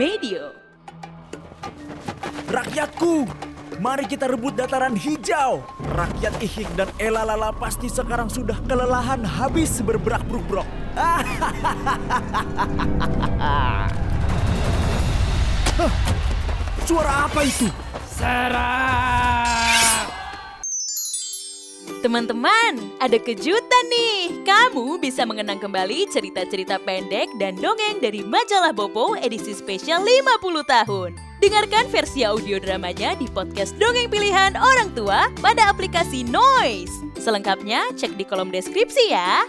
Medio. Rakyatku, mari kita rebut dataran hijau. Rakyat Ihik dan Elalala pasti sekarang sudah kelelahan habis berberak bruk-brok. Hah, Suara apa itu? Teman-teman, ada kejutan. Kamu bisa mengenang kembali cerita-cerita pendek dan dongeng dari majalah Bobo edisi spesial 50 tahun. Dengarkan versi audio dramanya di podcast Dongeng Pilihan Orang Tua pada aplikasi Noise. Selengkapnya cek di kolom deskripsi ya.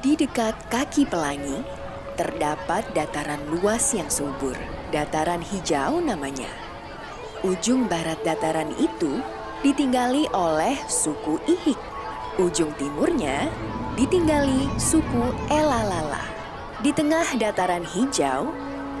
Di dekat kaki pelangi, terdapat dataran luas yang subur. Dataran hijau namanya. Ujung barat dataran itu ditinggali oleh suku Ihik. Ujung timurnya ditinggali suku Elalala. Di tengah dataran hijau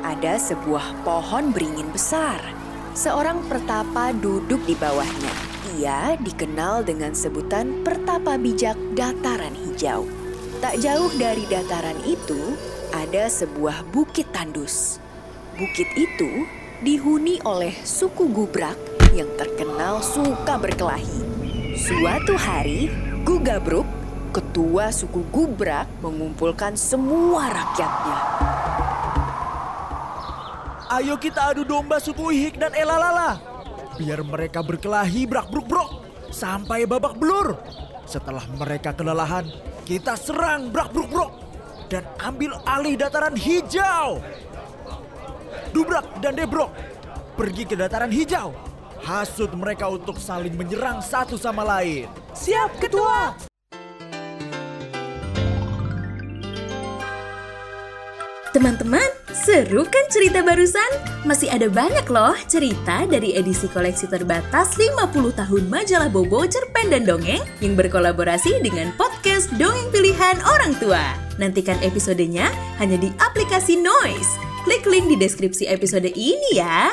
ada sebuah pohon beringin besar. Seorang pertapa duduk di bawahnya. Ia dikenal dengan sebutan pertapa bijak dataran hijau. Tak jauh dari dataran itu ada sebuah bukit tandus. Bukit itu dihuni oleh suku Gubrak yang terkenal suka berkelahi. Suatu hari, Gugabruk, ketua suku Gubrak, mengumpulkan semua rakyatnya. Ayo kita adu domba suku Ihik dan Elalala. Biar mereka berkelahi brak bruk brok sampai babak belur. Setelah mereka kelelahan, kita serang brak bruk brok dan ambil alih dataran hijau. Dubrak dan Debrok pergi ke dataran hijau. Hasut mereka untuk saling menyerang satu sama lain. Siap, ketua! Teman-teman, seru kan cerita barusan? Masih ada banyak loh cerita dari edisi koleksi terbatas 50 tahun majalah Bobo, Cerpen dan Dongeng yang berkolaborasi dengan podcast Dongeng Pilihan Orang Tua. Nantikan episodenya hanya di aplikasi Noise. Klik link di deskripsi episode ini ya.